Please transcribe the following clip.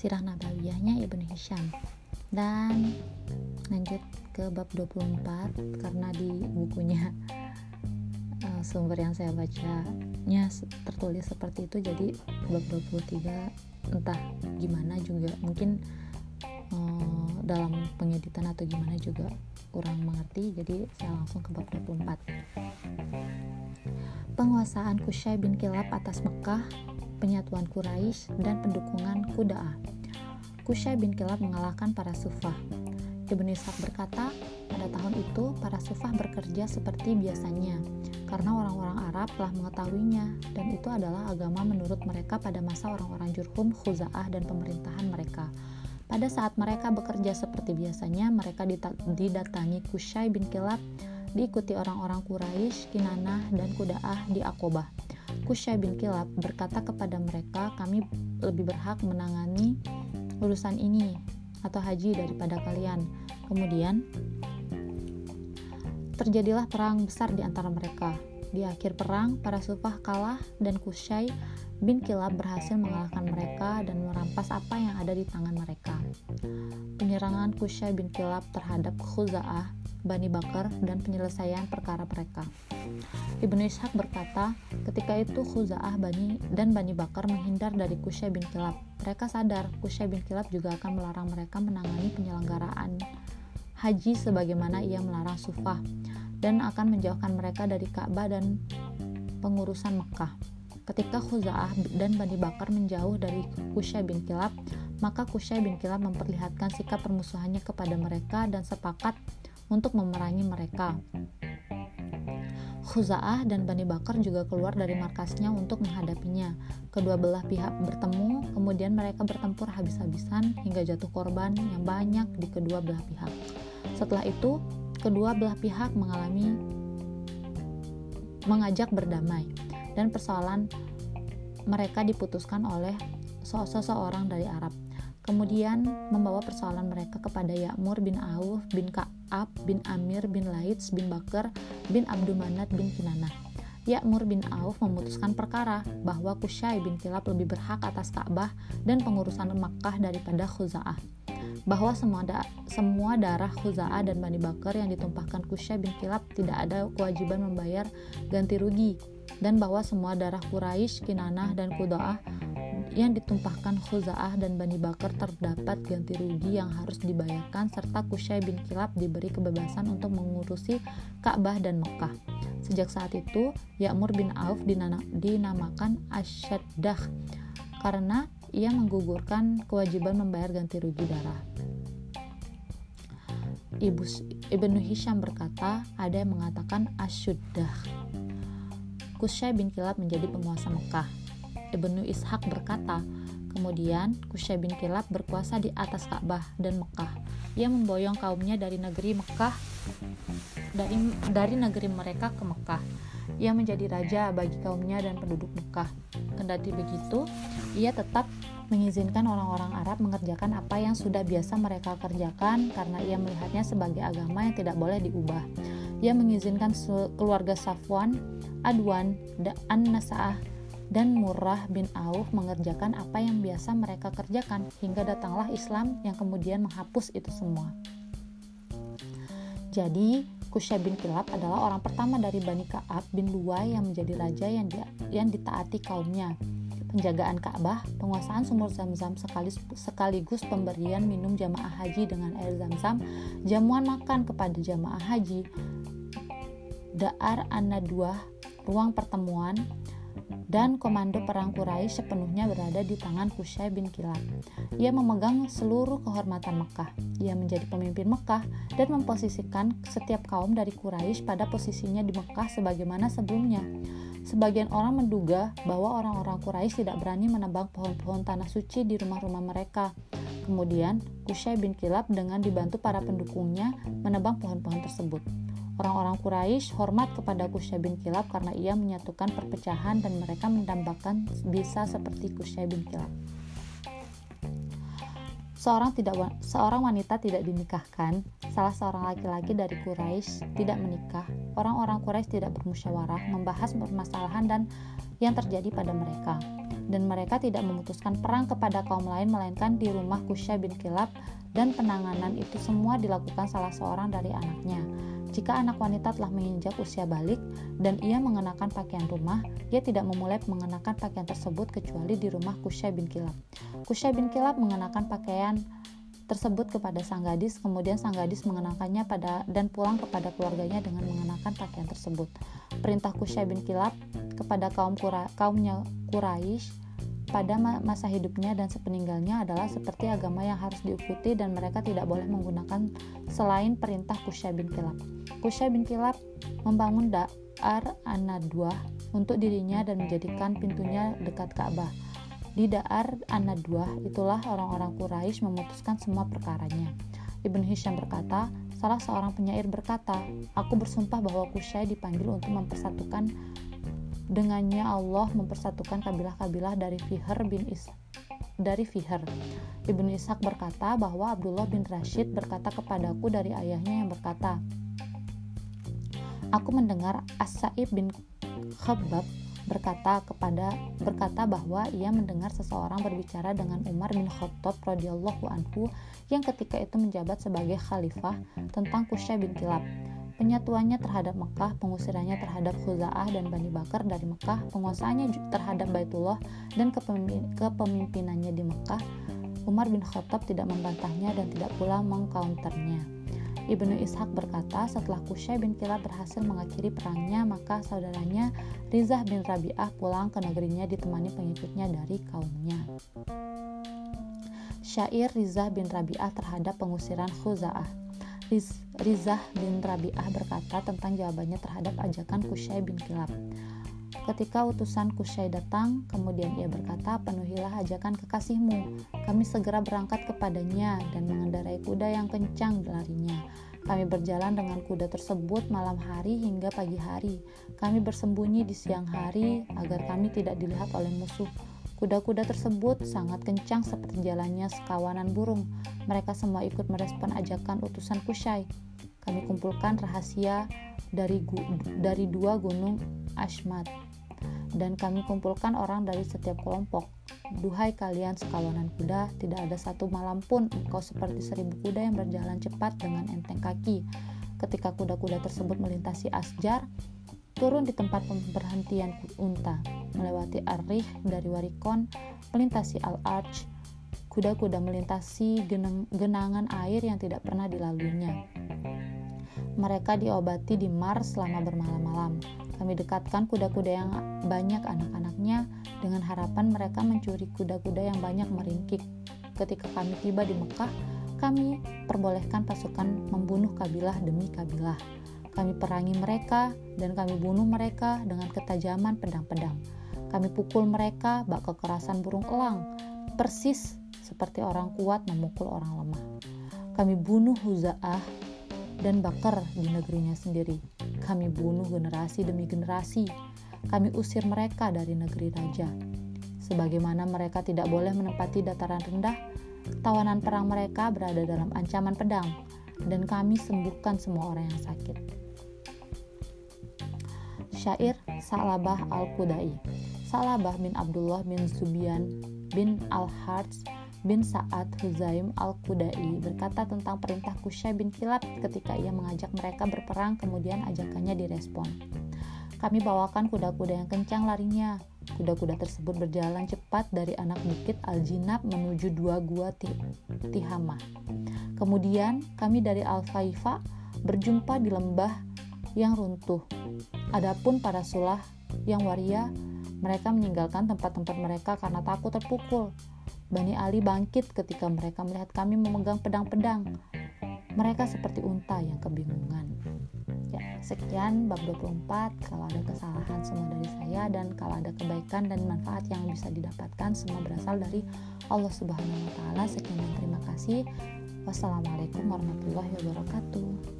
sirah nabawiyahnya Ibnu Hisham. Dan lanjut ke bab 24 karena di bukunya uh, sumber yang saya bacanya tertulis seperti itu jadi bab 23 entah gimana juga mungkin uh, dalam pengeditan atau gimana juga kurang mengerti jadi saya langsung ke bab 24 penguasaan Kushay bin Kilab atas Mekah penyatuan Quraisy dan pendukungan Kuda'a Kushay bin Kilab mengalahkan para sufah Ibnu Ishaq berkata, pada tahun itu para sufah bekerja seperti biasanya karena orang-orang Arab telah mengetahuinya dan itu adalah agama menurut mereka pada masa orang-orang Jurhum, Khuza'ah dan pemerintahan mereka. Pada saat mereka bekerja seperti biasanya, mereka didatangi Kushay bin Kilab, diikuti orang-orang Quraisy, Kinanah, dan Kuda'ah di Akobah. Kushay bin Kilab berkata kepada mereka, kami lebih berhak menangani urusan ini atau haji daripada kalian. Kemudian terjadilah perang besar di antara mereka. Di akhir perang, para sufah kalah dan Kushay bin Kilab berhasil mengalahkan mereka dan merampas apa yang ada di tangan mereka. Penyerangan Kushay bin Kilab terhadap Khuza'ah, Bani Bakar, dan penyelesaian perkara mereka. Ibnu Ishaq berkata, ketika itu Khuza'ah Bani dan Bani Bakar menghindar dari Kushay bin Kilab. Mereka sadar Kushay bin Kilab juga akan melarang mereka menangani penyelenggaraan haji sebagaimana ia melarang Sufah dan akan menjauhkan mereka dari Ka'bah dan pengurusan Mekah. Ketika Khuza'ah dan Bani Bakar menjauh dari Kushay bin Kilab, maka Kushay bin Kilab memperlihatkan sikap permusuhannya kepada mereka dan sepakat untuk memerangi mereka. Khuza'ah dan Bani Bakar juga keluar dari markasnya untuk menghadapinya. Kedua belah pihak bertemu, kemudian mereka bertempur habis-habisan hingga jatuh korban yang banyak di kedua belah pihak. Setelah itu, kedua belah pihak mengalami mengajak berdamai dan persoalan mereka diputuskan oleh seseorang dari Arab. Kemudian membawa persoalan mereka kepada Ya'mur bin Auf bin Ka'ab bin Amir bin Laits bin Bakar bin Abdumanat bin Kinanah. Ya'mur bin Auf memutuskan perkara bahwa Kushay bin Kilab lebih berhak atas Ka'bah dan pengurusan Makkah daripada Khuza'ah bahwa semua, da semua darah Khuza'ah dan Bani Bakar yang ditumpahkan Kusya bin Kilab tidak ada kewajiban membayar ganti rugi dan bahwa semua darah Quraisy, Kinanah, dan Kuda'ah yang ditumpahkan Khuza'ah dan Bani Bakar terdapat ganti rugi yang harus dibayarkan serta Kusya bin Kilab diberi kebebasan untuk mengurusi Ka'bah dan Mekah. Sejak saat itu, Ya'mur bin Auf dinamakan Asyaddah karena ia menggugurkan kewajiban membayar ganti rugi darah. Ibu Ibnu Hisham berkata, ada yang mengatakan asyuddah. Kusya bin Kilab menjadi penguasa Mekah. Ibnu Ishaq berkata, kemudian Kusya bin Kilab berkuasa di atas Ka'bah dan Mekah. Ia memboyong kaumnya dari negeri Mekah dari dari negeri mereka ke Mekah. Ia menjadi raja bagi kaumnya dan penduduk Mekah. Kendati begitu, ia tetap mengizinkan orang-orang Arab mengerjakan apa yang sudah biasa mereka kerjakan karena ia melihatnya sebagai agama yang tidak boleh diubah. Ia mengizinkan keluarga Safwan, Adwan, An-Nasa'ah, dan Murrah bin Auf mengerjakan apa yang biasa mereka kerjakan hingga datanglah Islam yang kemudian menghapus itu semua. Jadi, Kusya bin Kilab adalah orang pertama dari Bani Ka'ab bin Luwai yang menjadi raja yang, di, yang ditaati kaumnya penjagaan Ka'bah, penguasaan sumur zam-zam sekaligus, pemberian minum jamaah haji dengan air zam-zam, jamuan makan kepada jamaah haji, Da'ar An-Nadwah, ruang pertemuan, dan komando perang Quraisy sepenuhnya berada di tangan Kushay bin Kilab. Ia memegang seluruh kehormatan Mekah. Ia menjadi pemimpin Mekah dan memposisikan setiap kaum dari Quraisy pada posisinya di Mekah sebagaimana sebelumnya. Sebagian orang menduga bahwa orang-orang Quraisy tidak berani menebang pohon-pohon tanah suci di rumah-rumah mereka. Kemudian, Kushay bin Kilab dengan dibantu para pendukungnya menebang pohon-pohon tersebut. Orang-orang Quraisy hormat kepada Kushay bin Kilab karena ia menyatukan perpecahan dan mereka mendambakan bisa seperti Kushay bin Kilab. Seorang tidak seorang wanita tidak dinikahkan, salah seorang laki-laki dari Quraisy tidak menikah. Orang-orang Quraisy tidak bermusyawarah membahas permasalahan dan yang terjadi pada mereka. dan mereka tidak memutuskan perang kepada kaum lain melainkan di rumah Kusya bin Kilab dan penanganan itu semua dilakukan salah seorang dari anaknya. Jika anak wanita telah menginjak usia balik dan ia mengenakan pakaian rumah, ia tidak memulai mengenakan pakaian tersebut kecuali di rumah Kusya bin Kilab. Kusya bin Kilab mengenakan pakaian tersebut kepada sang gadis, kemudian sang gadis mengenakannya pada dan pulang kepada keluarganya dengan mengenakan pakaian tersebut. Perintah Kusya bin Kilab kepada kaum Kura, kaumnya Quraisy pada masa hidupnya dan sepeninggalnya adalah seperti agama yang harus diikuti dan mereka tidak boleh menggunakan selain perintah Kusya bin Kilab. Kusya bin Kilab membangun Da'ar Anadwa untuk dirinya dan menjadikan pintunya dekat Ka'bah. Di Da'ar Anadwa itulah orang-orang Quraisy memutuskan semua perkaranya. Ibn Hisham berkata, salah seorang penyair berkata, Aku bersumpah bahwa Kusya dipanggil untuk mempersatukan dengannya Allah mempersatukan kabilah-kabilah dari Fihr bin Is dari Fihr. Ibn Ishaq berkata bahwa Abdullah bin Rashid berkata kepadaku dari ayahnya yang berkata, Aku mendengar As-Sa'ib bin Khabbab berkata kepada berkata bahwa ia mendengar seseorang berbicara dengan Umar bin Khattab radhiyallahu anhu yang ketika itu menjabat sebagai khalifah tentang Kusya bin Kilab. Penyatuannya terhadap Mekah, pengusirannya terhadap Khuza'ah dan Bani Bakar dari Mekah, penguasaannya terhadap Baitullah dan kepemimpinannya di Mekah, Umar bin Khattab tidak membantahnya dan tidak pula mengcounternya. Ibnu Ishaq berkata, setelah Kusya bin Kilab berhasil mengakhiri perangnya, maka saudaranya Rizah bin Rabi'ah pulang ke negerinya ditemani pengikutnya dari kaumnya. Syair Rizah bin Rabi'ah terhadap pengusiran Khuza'ah Riz, Rizah bin Rabi'ah berkata tentang jawabannya terhadap ajakan Kusya bin Kilab. Ketika utusan Kusai datang, kemudian ia berkata, penuhilah ajakan kekasihmu. Kami segera berangkat kepadanya dan mengendarai kuda yang kencang larinya. Kami berjalan dengan kuda tersebut malam hari hingga pagi hari. Kami bersembunyi di siang hari agar kami tidak dilihat oleh musuh. Kuda-kuda tersebut sangat kencang seperti jalannya sekawanan burung. Mereka semua ikut merespon ajakan utusan Kusai. Kami kumpulkan rahasia dari, dari dua gunung Ashmat dan kami kumpulkan orang dari setiap kelompok. Duhai kalian sekawanan kuda, tidak ada satu malam pun engkau seperti seribu kuda yang berjalan cepat dengan enteng kaki. Ketika kuda-kuda tersebut melintasi Asjar, turun di tempat pemberhentian unta, melewati Arih dari Warikon, melintasi Al-Arch, kuda-kuda melintasi genangan air yang tidak pernah dilaluinya. Mereka diobati di Mar selama bermalam-malam kami dekatkan kuda-kuda yang banyak anak-anaknya dengan harapan mereka mencuri kuda-kuda yang banyak meringkik. Ketika kami tiba di Mekah, kami perbolehkan pasukan membunuh kabilah demi kabilah. Kami perangi mereka dan kami bunuh mereka dengan ketajaman pedang-pedang. Kami pukul mereka bak kekerasan burung elang, persis seperti orang kuat memukul orang lemah. Kami bunuh Huza'ah dan Bakar di negerinya sendiri kami bunuh generasi demi generasi. Kami usir mereka dari negeri raja. Sebagaimana mereka tidak boleh menempati dataran rendah, tawanan perang mereka berada dalam ancaman pedang, dan kami sembuhkan semua orang yang sakit. Syair Salabah Al-Qudai Salabah bin Abdullah bin Zubian bin Al-Harz bin Sa'ad Huzaim al-Kudai berkata tentang perintah Kusya bin Kilab ketika ia mengajak mereka berperang kemudian ajakannya direspon. Kami bawakan kuda-kuda yang kencang larinya. Kuda-kuda tersebut berjalan cepat dari anak bukit Al-Jinab menuju dua gua Tihamah. Kemudian kami dari Al-Faifa berjumpa di lembah yang runtuh. Adapun para sulah yang waria, mereka meninggalkan tempat-tempat mereka karena takut terpukul. Bani Ali bangkit ketika mereka melihat kami memegang pedang-pedang. Mereka seperti unta yang kebingungan. Ya, sekian bab 24. Kalau ada kesalahan semua dari saya dan kalau ada kebaikan dan manfaat yang bisa didapatkan semua berasal dari Allah Subhanahu wa taala. Sekian dan terima kasih. Wassalamualaikum warahmatullahi wabarakatuh.